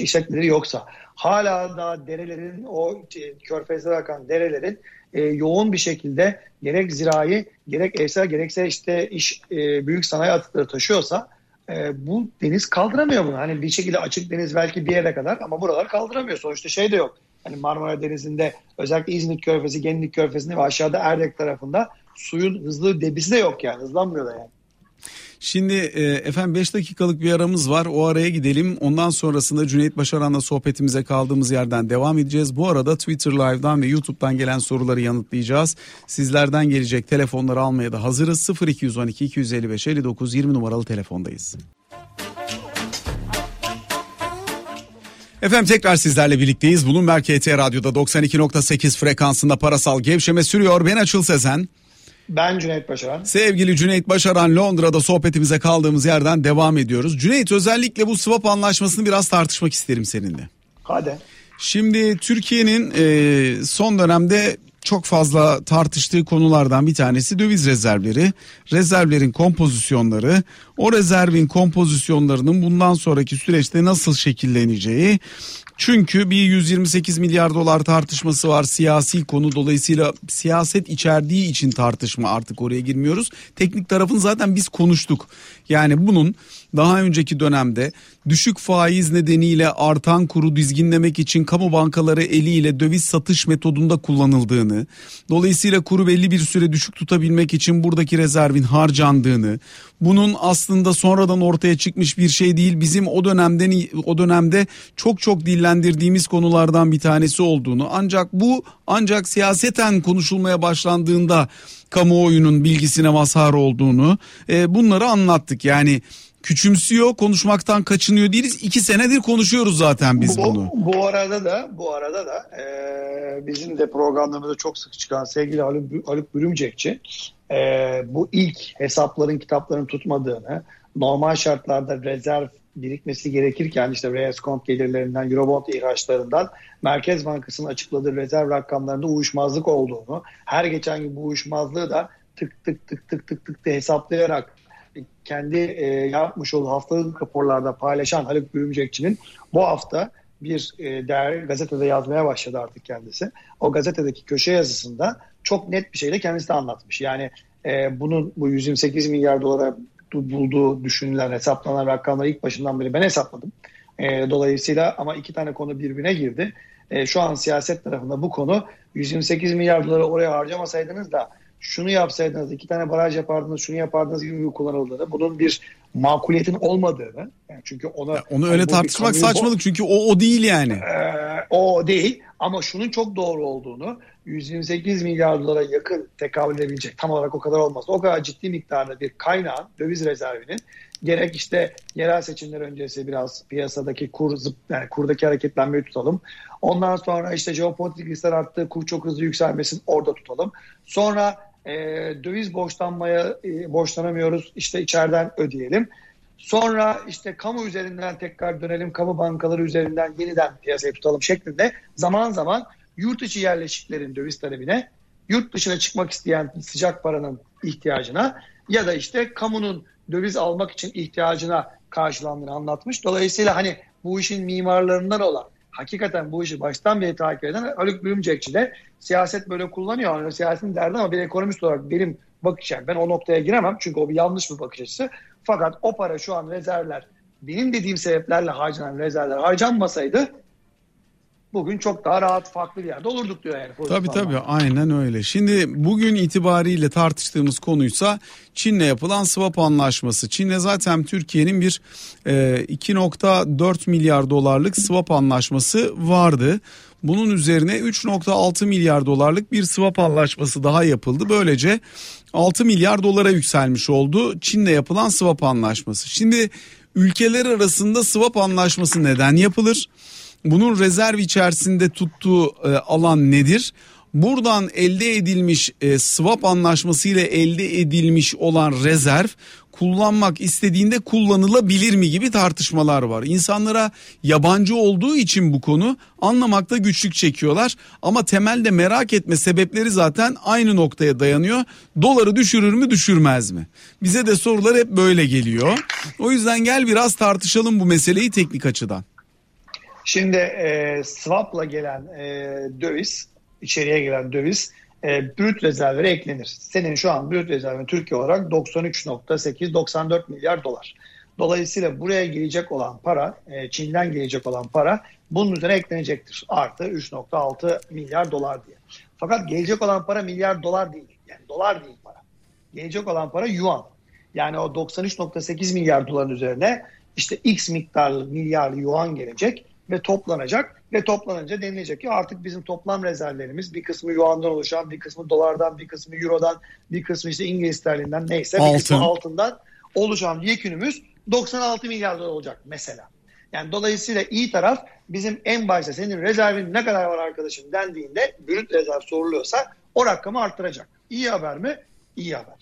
işletmeleri yoksa, hala da derelerin, o e, körfezlere akan derelerin e, yoğun bir şekilde gerek zirai, gerek evsel, gerekse işte iş e, büyük sanayi atıkları taşıyorsa e, bu deniz kaldıramıyor bunu. Hani bir şekilde açık deniz belki bir yere kadar ama buralar kaldıramıyor. Sonuçta şey de yok. Hani Marmara Denizi'nde özellikle İzmit Körfezi, Gemlik Körfezi'nde ve aşağıda Erdek tarafında suyun hızlı debisi de yok yani. Hızlanmıyor da yani. Şimdi e, efendim 5 dakikalık bir aramız var. O araya gidelim. Ondan sonrasında Cüneyt Başaran'la sohbetimize kaldığımız yerden devam edeceğiz. Bu arada Twitter Live'dan ve YouTube'dan gelen soruları yanıtlayacağız. Sizlerden gelecek telefonları almaya da hazırız. 0212 255 59 20 numaralı telefondayız. Efendim tekrar sizlerle birlikteyiz. Bloomberg KT Radyo'da 92.8 frekansında parasal gevşeme sürüyor. Ben Açıl Sezen. Ben Cüneyt Başaran. Sevgili Cüneyt Başaran Londra'da sohbetimize kaldığımız yerden devam ediyoruz. Cüneyt özellikle bu swap anlaşmasını biraz tartışmak isterim seninle. Hadi. Şimdi Türkiye'nin e, son dönemde çok fazla tartıştığı konulardan bir tanesi döviz rezervleri, rezervlerin kompozisyonları, o rezervin kompozisyonlarının bundan sonraki süreçte nasıl şekilleneceği, çünkü bir 128 milyar dolar tartışması var siyasi konu dolayısıyla siyaset içerdiği için tartışma artık oraya girmiyoruz. Teknik tarafını zaten biz konuştuk. Yani bunun daha önceki dönemde düşük faiz nedeniyle artan kuru dizginlemek için kamu bankaları eliyle döviz satış metodunda kullanıldığını, dolayısıyla kuru belli bir süre düşük tutabilmek için buradaki rezervin harcandığını, bunun aslında sonradan ortaya çıkmış bir şey değil, bizim o dönemden o dönemde çok çok dillendirdiğimiz konulardan bir tanesi olduğunu, ancak bu ancak siyaseten konuşulmaya başlandığında kamuoyunun bilgisine mazhar olduğunu e, bunları anlattık. Yani küçümsüyor, konuşmaktan kaçınıyor değiliz. İki senedir konuşuyoruz zaten biz bu, bunu. Bu arada da bu arada da e, bizim de programlarımızda çok sık çıkan sevgili Haluk, Haluk Bürümcekçi e, bu ilk hesapların kitapların tutmadığını, normal şartlarda rezerv birikmesi gerekirken işte reskont gelirlerinden, Eurobond ihraçlarından Merkez Bankası'nın açıkladığı rezerv rakamlarında uyuşmazlık olduğunu, her geçen gün bu uyuşmazlığı da tık tık tık tık tık tık da hesaplayarak kendi e, yapmış olduğu haftalık raporlarda paylaşan Haluk Büyümcekçi'nin bu hafta bir e, değerli gazetede yazmaya başladı artık kendisi. O gazetedeki köşe yazısında çok net bir şeyle kendisi de anlatmış. Yani e, bunun bu 128 milyar dolara bulduğu düşünülen hesaplanan rakamları ilk başından beri ben hesapladım. E, dolayısıyla ama iki tane konu birbirine girdi. E, şu an siyaset tarafında bu konu 128 milyar doları oraya harcamasaydınız da şunu yapsaydınız, iki tane baraj yapardınız, şunu yapardınız gibi bir kullanıldığını, bunun bir makuliyetin olmadığını, yani çünkü ona ya onu öyle tartışmak saçmalık çünkü o o değil yani. Ee, o değil ama şunun çok doğru olduğunu, 128 milyar dolara yakın tekabül edebilecek, tam olarak o kadar olmaz. O kadar ciddi miktarda bir kaynağın, döviz rezervinin gerek işte yerel seçimler öncesi biraz piyasadaki kur zıp, yani kurdaki hareketlenmeyi tutalım. Ondan sonra işte jeopolitik riskler arttı, kur çok hızlı yükselmesin orada tutalım. Sonra e, döviz borçlanmaya e, borçlanamıyoruz işte içeriden ödeyelim. Sonra işte kamu üzerinden tekrar dönelim, kamu bankaları üzerinden yeniden piyasaya tutalım şeklinde zaman zaman yurt içi yerleşiklerin döviz talebine, yurt dışına çıkmak isteyen sıcak paranın ihtiyacına ya da işte kamunun döviz almak için ihtiyacına karşılandığını anlatmış. Dolayısıyla hani bu işin mimarlarından olan hakikaten bu işi baştan beri takip eden Haluk Bürümcekçi de siyaset böyle kullanıyor. Yani siyasetin derdi ama bir ekonomist olarak benim bakış yani ben o noktaya giremem çünkü o bir yanlış bir bakış açısı. Fakat o para şu an rezervler benim dediğim sebeplerle harcanan rezervler harcanmasaydı bugün çok daha rahat farklı bir yerde olurduk diyor yani. Tabii tabii aynen öyle. Şimdi bugün itibariyle tartıştığımız konuysa Çin'le yapılan swap anlaşması. Çin'le zaten Türkiye'nin bir e, 2.4 milyar dolarlık swap anlaşması vardı. Bunun üzerine 3.6 milyar dolarlık bir swap anlaşması daha yapıldı. Böylece 6 milyar dolara yükselmiş oldu Çin'le yapılan swap anlaşması. Şimdi ülkeler arasında swap anlaşması neden yapılır? Bunun rezerv içerisinde tuttuğu e, alan nedir? Buradan elde edilmiş e, swap anlaşması ile elde edilmiş olan rezerv kullanmak istediğinde kullanılabilir mi gibi tartışmalar var. İnsanlara yabancı olduğu için bu konu anlamakta güçlük çekiyorlar ama temelde merak etme sebepleri zaten aynı noktaya dayanıyor. Doları düşürür mü düşürmez mi? Bize de sorular hep böyle geliyor. O yüzden gel biraz tartışalım bu meseleyi teknik açıdan. Şimdi e, swap'la gelen e, döviz, içeriye gelen döviz e, brüt rezervlere eklenir. Senin şu an brüt rezervin Türkiye olarak 93.8-94 milyar dolar. Dolayısıyla buraya gelecek olan para, e, Çin'den gelecek olan para bunun üzerine eklenecektir. Artı 3.6 milyar dolar diye. Fakat gelecek olan para milyar dolar değil. Yani dolar değil para. Gelecek olan para yuan. Yani o 93.8 milyar doların üzerine işte x miktarlı milyar yuan gelecek ve toplanacak ve toplanınca denilecek ki artık bizim toplam rezervlerimiz bir kısmı yuandan oluşan, bir kısmı dolardan, bir kısmı eurodan, bir kısmı işte İngiliz sterlinden neyse Altın. bir kısmı altından oluşan yekünümüz 96 milyar dolar olacak mesela. Yani dolayısıyla iyi taraf bizim en başta senin rezervin ne kadar var arkadaşım dendiğinde brüt rezerv soruluyorsa o rakamı arttıracak. İyi haber mi? İyi haber.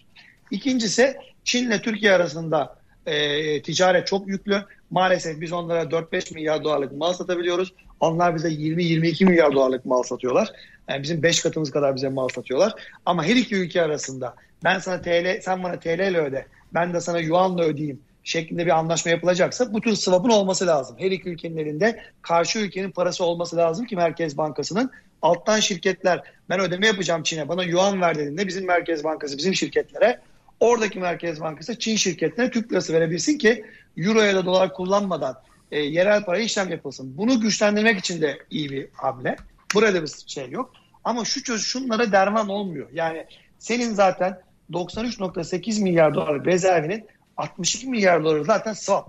İkincisi Çin'le Türkiye arasında e, ticaret çok yüklü. Maalesef biz onlara 4-5 milyar dolarlık mal satabiliyoruz. Onlar bize 20-22 milyar dolarlık mal satıyorlar. Yani bizim 5 katımız kadar bize mal satıyorlar. Ama her iki ülke arasında ben sana TL, sen bana TL ile öde, ben de sana yuanla ödeyeyim şeklinde bir anlaşma yapılacaksa bu tür swap'ın olması lazım. Her iki ülkenin elinde karşı ülkenin parası olması lazım ki Merkez Bankası'nın alttan şirketler ben ödeme yapacağım Çin'e bana yuan ver dediğinde bizim Merkez Bankası bizim şirketlere oradaki Merkez Bankası Çin şirketlerine Türk lirası verebilsin ki euro ya da dolar kullanmadan e, yerel para işlem yapılsın. Bunu güçlendirmek için de iyi bir hamle. Burada bir şey yok. Ama şu çöz şunlara derman olmuyor. Yani senin zaten 93.8 milyar dolar rezervinin 62 milyar doları zaten swap.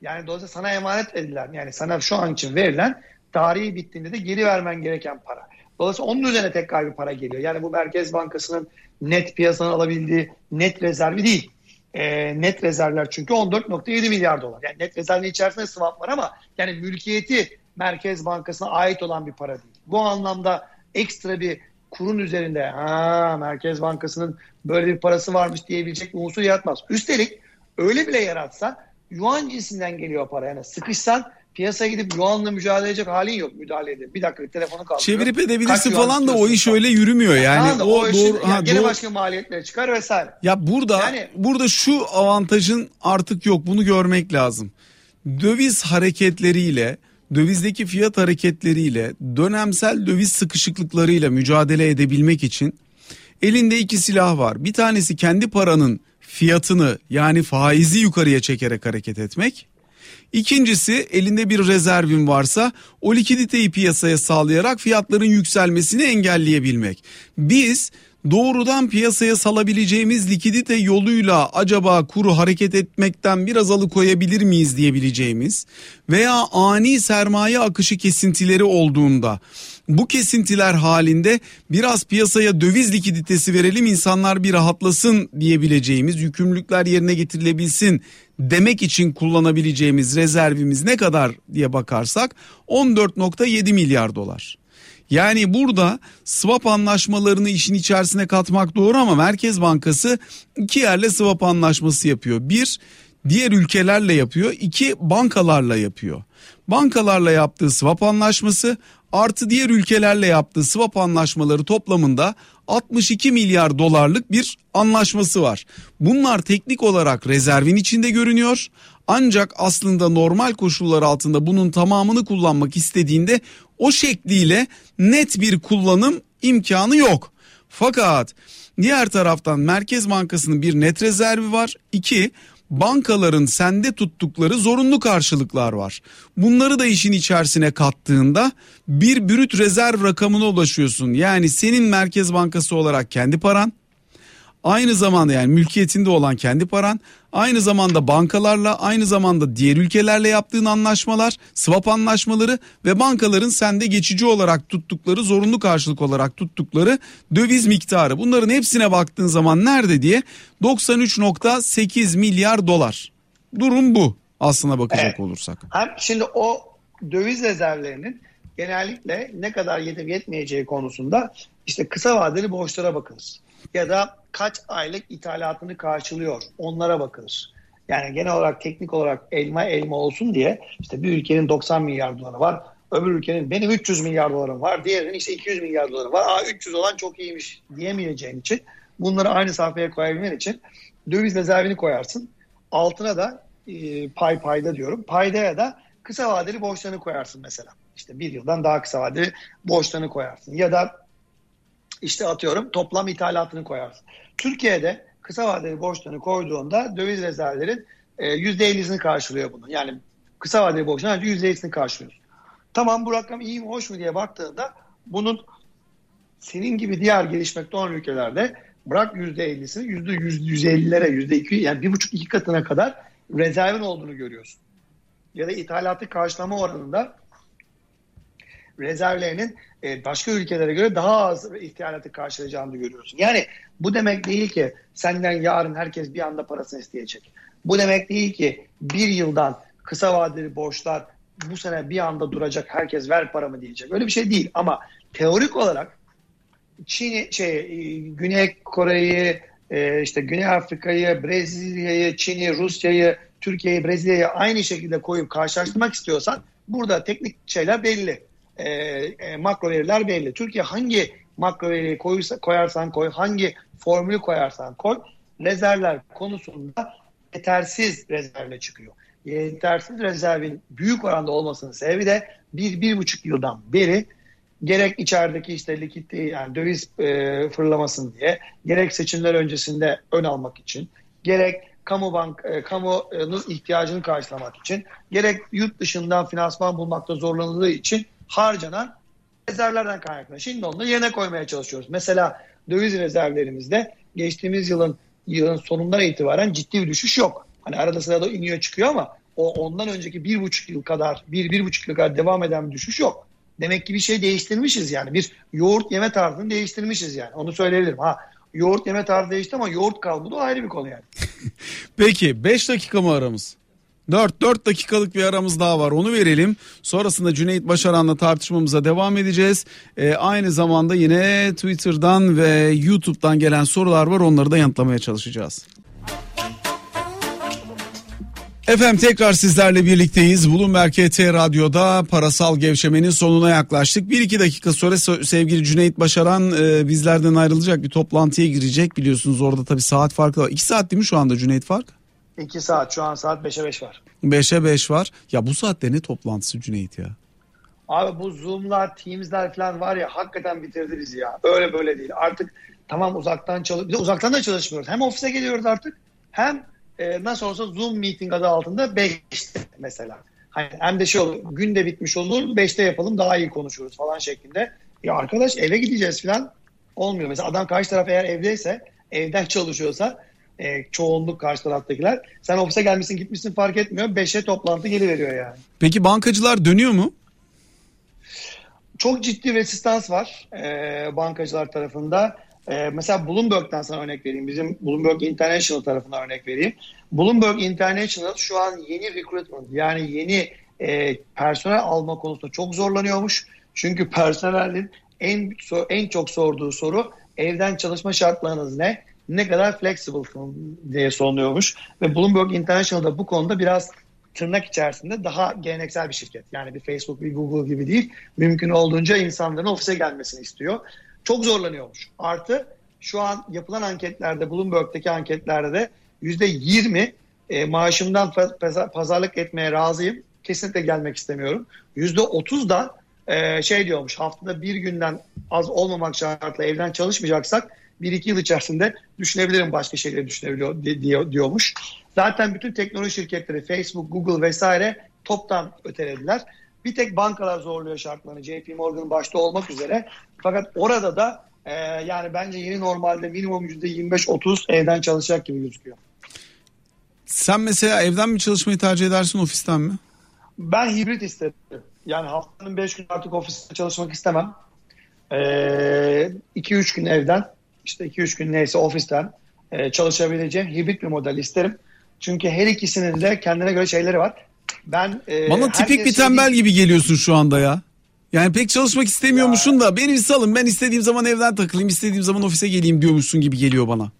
Yani dolayısıyla sana emanet edilen yani sana şu an için verilen tarihi bittiğinde de geri vermen gereken para. Dolayısıyla onun üzerine tekrar bir para geliyor. Yani bu Merkez Bankası'nın net piyasadan alabildiği net rezervi değil. E, net rezervler çünkü 14.7 milyar dolar. Yani net rezervin içerisinde swap var ama yani mülkiyeti Merkez Bankası'na ait olan bir para değil. Bu anlamda ekstra bir kurun üzerinde ha Merkez Bankası'nın böyle bir parası varmış diyebilecek bir unsur yaratmaz. Üstelik öyle bile yaratsa yuan cinsinden geliyor para. Yani sıkışsan piyasaya gidip yuanla mücadele edecek halin yok müdahale edip. Bir dakika telefonu kaldırıyor. Çevirip edebilirsin falan da o iş öyle yürümüyor yani. Yani o, o doğru, yani ha, gene doğru. başka maliyetler çıkar vesaire. Ya burada yani, burada şu avantajın artık yok bunu görmek lazım. Döviz hareketleriyle dövizdeki fiyat hareketleriyle dönemsel döviz sıkışıklıklarıyla mücadele edebilmek için elinde iki silah var. Bir tanesi kendi paranın fiyatını yani faizi yukarıya çekerek hareket etmek. İkincisi elinde bir rezervin varsa o likiditeyi piyasaya sağlayarak fiyatların yükselmesini engelleyebilmek. Biz doğrudan piyasaya salabileceğimiz likidite yoluyla acaba kuru hareket etmekten biraz alıkoyabilir miyiz diyebileceğimiz veya ani sermaye akışı kesintileri olduğunda bu kesintiler halinde biraz piyasaya döviz likiditesi verelim insanlar bir rahatlasın diyebileceğimiz yükümlülükler yerine getirilebilsin demek için kullanabileceğimiz rezervimiz ne kadar diye bakarsak 14.7 milyar dolar. Yani burada swap anlaşmalarını işin içerisine katmak doğru ama Merkez Bankası iki yerle swap anlaşması yapıyor. Bir diğer ülkelerle yapıyor, iki bankalarla yapıyor. Bankalarla yaptığı swap anlaşması artı diğer ülkelerle yaptığı swap anlaşmaları toplamında 62 milyar dolarlık bir anlaşması var. Bunlar teknik olarak rezervin içinde görünüyor. Ancak aslında normal koşullar altında bunun tamamını kullanmak istediğinde o şekliyle net bir kullanım imkanı yok. Fakat diğer taraftan Merkez Bankası'nın bir net rezervi var. İki bankaların sende tuttukları zorunlu karşılıklar var. Bunları da işin içerisine kattığında bir brüt rezerv rakamına ulaşıyorsun. Yani senin Merkez Bankası olarak kendi paran aynı zamanda yani mülkiyetinde olan kendi paran aynı zamanda bankalarla aynı zamanda diğer ülkelerle yaptığın anlaşmalar swap anlaşmaları ve bankaların sende geçici olarak tuttukları zorunlu karşılık olarak tuttukları döviz miktarı bunların hepsine baktığın zaman nerede diye 93.8 milyar dolar durum bu aslına bakacak evet. olursak. Hem şimdi o döviz rezervlerinin genellikle ne kadar yetip yetmeyeceği konusunda işte kısa vadeli borçlara bakılır ya da kaç aylık ithalatını karşılıyor onlara bakılır. Yani genel olarak teknik olarak elma elma olsun diye işte bir ülkenin 90 milyar doları var. Öbür ülkenin benim 300 milyar dolarım var. Diğerinin işte 200 milyar doları var. Aa 300 olan çok iyiymiş diyemeyeceğin için bunları aynı sayfaya koyabilmen için döviz rezervini koyarsın. Altına da e, pay payda diyorum. Paydaya da kısa vadeli borçlarını koyarsın mesela. İşte bir yıldan daha kısa vadeli borçlarını koyarsın. Ya da işte atıyorum toplam ithalatını koyarsın. Türkiye'de kısa vadeli borçlarını koyduğunda döviz rezervlerin e, %50'sini karşılıyor bunu. Yani kısa vadeli borçların %50'sini karşılıyorsun. Tamam bu rakam iyi mi hoş mu diye baktığında bunun senin gibi diğer gelişmekte olan ülkelerde bırak %50'sini %150'lere %2 yani bir buçuk iki katına kadar rezervin olduğunu görüyorsun. Ya da ithalatı karşılama oranında rezervlerinin e, başka ülkelere göre daha az ihtiyacatı karşılayacağını görüyorsun. Yani bu demek değil ki senden yarın herkes bir anda parasını isteyecek. Bu demek değil ki bir yıldan kısa vadeli borçlar bu sene bir anda duracak herkes ver paramı diyecek. Öyle bir şey değil ama teorik olarak Çin şey e, Güney Kore'yi e, işte Güney Afrika'yı, Brezilya'yı, Çin'i, Rusya'yı, Türkiye'yi, Brezilya'yı aynı şekilde koyup karşılaştırmak istiyorsan burada teknik şeyler belli e, e, makro veriler belli. Türkiye hangi makro veriyi koyursa, koyarsan koy, hangi formülü koyarsan koy, rezervler konusunda yetersiz rezervle çıkıyor. Yetersiz rezervin büyük oranda olmasının sebebi de bir, bir buçuk yıldan beri gerek içerideki işte likit yani döviz e, fırlamasın diye, gerek seçimler öncesinde ön almak için, gerek kamu bank e, kamunun ihtiyacını karşılamak için, gerek yurt dışından finansman bulmakta zorlanıldığı için harcanan rezervlerden kaynaklanıyor. Şimdi onu yerine koymaya çalışıyoruz. Mesela döviz rezervlerimizde geçtiğimiz yılın yılın sonundan itibaren ciddi bir düşüş yok. Hani arada sırada iniyor çıkıyor ama o ondan önceki bir buçuk yıl kadar bir bir buçuk yıl kadar devam eden bir düşüş yok. Demek ki bir şey değiştirmişiz yani. Bir yoğurt yeme tarzını değiştirmişiz yani. Onu söyleyebilirim. Ha yoğurt yeme tarzı değişti ama yoğurt kalmadı o ayrı bir konu yani. Peki 5 dakika mı aramız? 4 4 dakikalık bir aramız daha var onu verelim. Sonrasında Cüneyt Başaran'la tartışmamıza devam edeceğiz. Ee, aynı zamanda yine Twitter'dan ve YouTube'dan gelen sorular var onları da yanıtlamaya çalışacağız. Efendim tekrar sizlerle birlikteyiz. Bloomberg KT Radyo'da parasal gevşemenin sonuna yaklaştık. Bir iki dakika sonra sevgili Cüneyt Başaran e, bizlerden ayrılacak bir toplantıya girecek. Biliyorsunuz orada tabii saat farkı var. İki saat değil mi şu anda Cüneyt Fark? 2 saat şu an saat 5'e 5 var. 5'e 5 var. Ya bu saatte ne toplantısı Cüneyt ya? Abi bu Zoom'lar, Teams'ler falan var ya hakikaten bitirdi bizi ya. Öyle böyle değil. Artık tamam uzaktan çalış, uzaktan da çalışmıyoruz. Hem ofise geliyoruz artık hem e, nasıl olsa Zoom meeting adı altında 5'te mesela. Hani hem de şey olur gün de bitmiş olur 5'te yapalım daha iyi konuşuruz falan şeklinde. Ya arkadaş eve gideceğiz falan olmuyor. Mesela adam karşı taraf eğer evdeyse evden çalışıyorsa e, çoğunluk karşı taraftakiler. Sen ofise gelmişsin gitmişsin fark etmiyor. Beşe toplantı geliveriyor yani. Peki bankacılar dönüyor mu? Çok ciddi resistans var e, bankacılar tarafında. E, mesela Bloomberg'dan sana örnek vereyim. Bizim Bloomberg International tarafına örnek vereyim. Bloomberg International şu an yeni recruitment yani yeni e, personel alma konusunda çok zorlanıyormuş. Çünkü personelin en en çok sorduğu soru evden çalışma şartlarınız ne? Ne kadar flexible diye soruluyormuş. Ve Bloomberg International'da bu konuda biraz tırnak içerisinde daha geleneksel bir şirket. Yani bir Facebook, bir Google gibi değil. Mümkün olduğunca insanların ofise gelmesini istiyor. Çok zorlanıyormuş. Artı şu an yapılan anketlerde Bloomberg'deki anketlerde de %20 e, maaşımdan pazarlık etmeye razıyım. Kesinlikle gelmek istemiyorum. %30 da e, şey diyormuş haftada bir günden az olmamak şartla evden çalışmayacaksak bir iki yıl içerisinde düşünebilirim başka şeyleri düşünebiliyor diyor, diyormuş. Zaten bütün teknoloji şirketleri Facebook, Google vesaire toptan ötelediler. Bir tek bankalar zorluyor şartlarını JP Morgan başta olmak üzere. Fakat orada da e, yani bence yeni normalde minimum %25-30 evden çalışacak gibi gözüküyor. Sen mesela evden mi çalışmayı tercih edersin ofisten mi? Ben hibrit isterim. Yani haftanın 5 gün artık ofiste çalışmak istemem. 2-3 ee, gün evden işte 2-3 gün neyse ofisten e, çalışabileceğim hibrit bir model isterim. Çünkü her ikisinin de kendine göre şeyleri var. Ben e, Bana tipik bir tembel şey gibi geliyorsun şu anda ya. Yani pek çalışmak istemiyormuşsun ya. da beni salın ben istediğim zaman evden takılayım istediğim zaman ofise geleyim diyormuşsun gibi geliyor bana.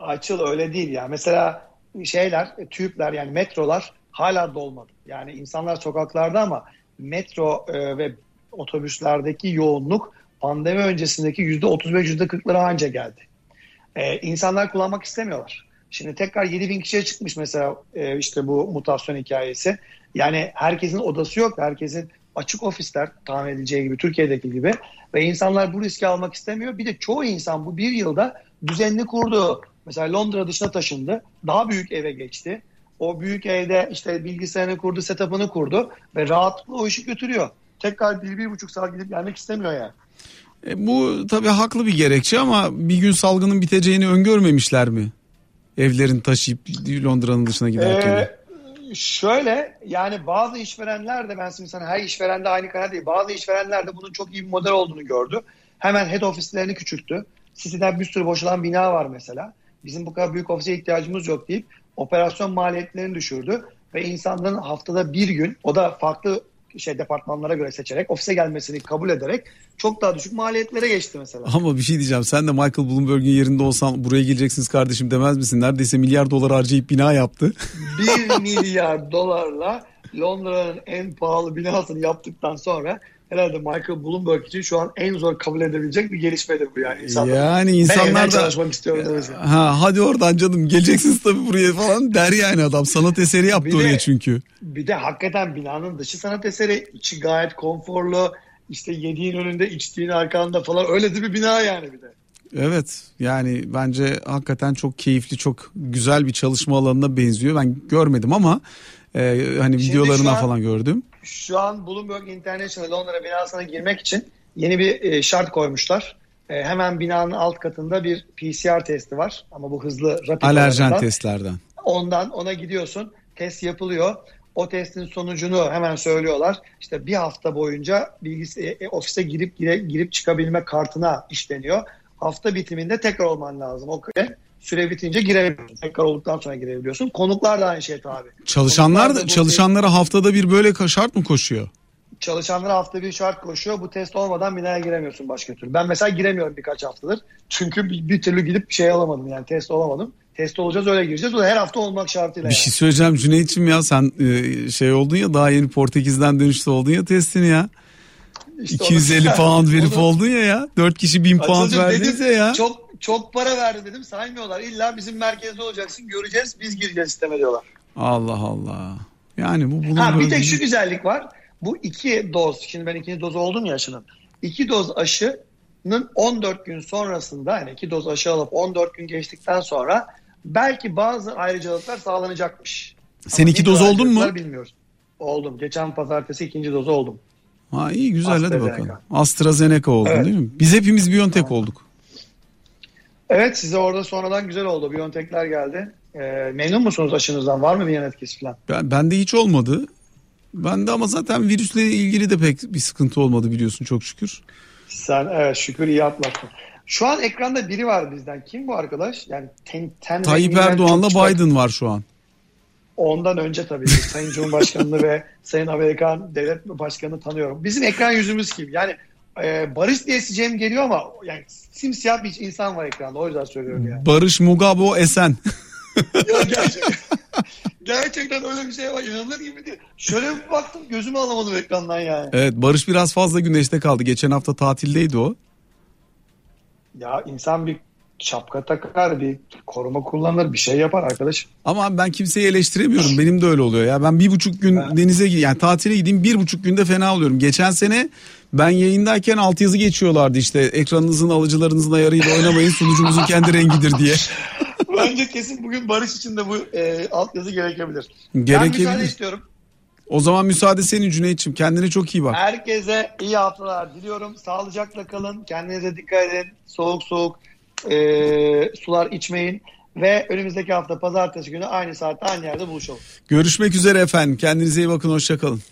Açıl öyle değil ya. Mesela şeyler, tüpler yani metrolar hala dolmadı. Yani insanlar sokaklarda ama metro e, ve otobüslerdeki yoğunluk pandemi öncesindeki yüzde 35 yüzde 40'lara anca geldi. E, insanlar kullanmak istemiyorlar. Şimdi tekrar 7 bin kişiye çıkmış mesela e, işte bu mutasyon hikayesi. Yani herkesin odası yok. Herkesin açık ofisler tahmin edileceği gibi Türkiye'deki gibi ve insanlar bu riski almak istemiyor. Bir de çoğu insan bu bir yılda düzenli kurdu. Mesela Londra dışına taşındı. Daha büyük eve geçti. O büyük evde işte bilgisayarını kurdu, setup'ını kurdu ve rahatlıkla o işi götürüyor. Tekrar bir, bir buçuk saat gidip gelmek istemiyor yani. E, bu tabii haklı bir gerekçe ama bir gün salgının biteceğini öngörmemişler mi? Evlerin taşıyıp Londra'nın dışına giderken. Ee, şöyle yani bazı işverenler de ben şimdi sana her işveren de aynı karar değil. Bazı işverenler de bunun çok iyi bir model olduğunu gördü. Hemen head ofislerini küçülttü. City'den bir sürü boşalan bina var mesela. Bizim bu kadar büyük ofise ihtiyacımız yok deyip operasyon maliyetlerini düşürdü ve insanların haftada bir gün o da farklı şey departmanlara göre seçerek ofise gelmesini kabul ederek çok daha düşük maliyetlere geçti mesela. Ama bir şey diyeceğim. Sen de Michael Bloomberg'in yerinde olsan buraya geleceksiniz kardeşim demez misin? Neredeyse milyar dolar harcayıp bina yaptı. Bir milyar dolarla Londra'nın en pahalı binasını yaptıktan sonra herhalde Michael Bloomberg için şu an en zor kabul edebilecek bir gelişmedir bu yani. İnsanlar, yani insanlar da çalışmak istiyorum demesi. Ha, hadi oradan canım geleceksiniz tabii buraya falan der yani adam. Sanat eseri yaptı bir oraya de, çünkü. Bir de hakikaten binanın dışı sanat eseri. içi gayet konforlu. İşte yediğin önünde içtiğin arkanda falan öyle de bir bina yani bir de. Evet yani bence hakikaten çok keyifli çok güzel bir çalışma alanına benziyor. Ben görmedim ama e, hani Şimdi videolarına an, falan gördüm. Şu an Bloomberg International Londra binasına girmek için yeni bir e, şart koymuşlar. E, hemen binanın alt katında bir PCR testi var ama bu hızlı rapid alerjen olanından. testlerden. Ondan ona gidiyorsun. Test yapılıyor. O testin sonucunu hemen söylüyorlar. İşte bir hafta boyunca bilgisi, e, ofise girip gire, girip çıkabilme kartına işleniyor. Hafta bitiminde tekrar olman lazım. O süre bitince girebiliyorsun. Tekrar olduktan sonra girebiliyorsun. Konuklar da aynı şey tabi. Çalışanlar da, çalışanlara haftada bir böyle şart mı koşuyor? Çalışanlara hafta bir şart koşuyor. Bu test olmadan binaya giremiyorsun başka türlü. Ben mesela giremiyorum birkaç haftadır. Çünkü bir, bir türlü gidip şey alamadım yani test olamadım. Test olacağız öyle gireceğiz. O da her hafta olmak şartıyla. Bir yani. şey söyleyeceğim Cüneyt'ciğim ya sen e, şey oldun ya daha yeni Portekiz'den dönüşte oldun ya testini ya. İşte 250 onu, pound verip onu, oldun ya ya. 4 kişi 1000 pound verdiniz ya ya. Çok çok para verdi dedim saymıyorlar. İlla bizim merkezde olacaksın göreceğiz biz gireceğiz sisteme diyorlar. Allah Allah. Yani bu bunun ha, bir tek şu güzellik var. Bu iki doz şimdi ben ikinci doz oldum ya aşının. İki doz aşının 14 gün sonrasında yani iki doz aşı alıp 14 gün geçtikten sonra belki bazı ayrıcalıklar sağlanacakmış. Sen Ama iki doz oldun mu? Bilmiyoruz. Oldum. Geçen pazartesi ikinci dozu oldum. Ha iyi güzel hadi bakalım. AstraZeneca oldun evet. değil mi? Biz hepimiz BioNTech tamam. olduk. Evet size orada sonradan güzel oldu. BioNTech'ler geldi. E, memnun musunuz aşınızdan? Var mı bir yan etkisi falan? Ben, bende hiç olmadı. Bende ama zaten virüsle ilgili de pek bir sıkıntı olmadı biliyorsun çok şükür. Sen evet şükür iyi atlattın. Şu an ekranda biri var bizden. Kim bu arkadaş? Yani ten, ten Tayyip Erdoğan'la Biden var şu an. Ondan önce tabii Sayın Cumhurbaşkanı ve Sayın Amerikan Devlet Başkanı tanıyorum. Bizim ekran yüzümüz kim? Yani e, Barış diye Cem geliyor ama yani simsiyah bir insan var ekranda. O yüzden söylüyorum yani. Barış Mugabo Esen. ya gerçekten, gerçekten öyle bir şey var. İnanılır gibi değil. Şöyle bir baktım gözümü alamadım ekrandan yani. Evet Barış biraz fazla güneşte kaldı. Geçen hafta tatildeydi o. Ya insan bir şapka takar, bir koruma kullanır, bir şey yapar arkadaş. Ama ben kimseyi eleştiremiyorum. Benim de öyle oluyor. Ya ben bir buçuk gün Ben- denize yani tatile gideyim bir buçuk günde fena oluyorum. Geçen sene ben yayındayken altyazı geçiyorlardı işte ekranınızın alıcılarınızın ayarıyla oynamayın sunucumuzun kendi rengidir diye. Bence kesin bugün Barış için de bu e, altyazı gerekebilir. Ben müsaade Gerekebilir. istiyorum. O zaman müsaade senin Cüneyt'ciğim. Kendine çok iyi bak. Herkese iyi haftalar diliyorum. Sağlıcakla kalın. Kendinize dikkat edin. Soğuk soğuk e, sular içmeyin. Ve önümüzdeki hafta pazartesi günü aynı saatte aynı yerde buluşalım. Görüşmek üzere efendim. Kendinize iyi bakın. Hoşçakalın.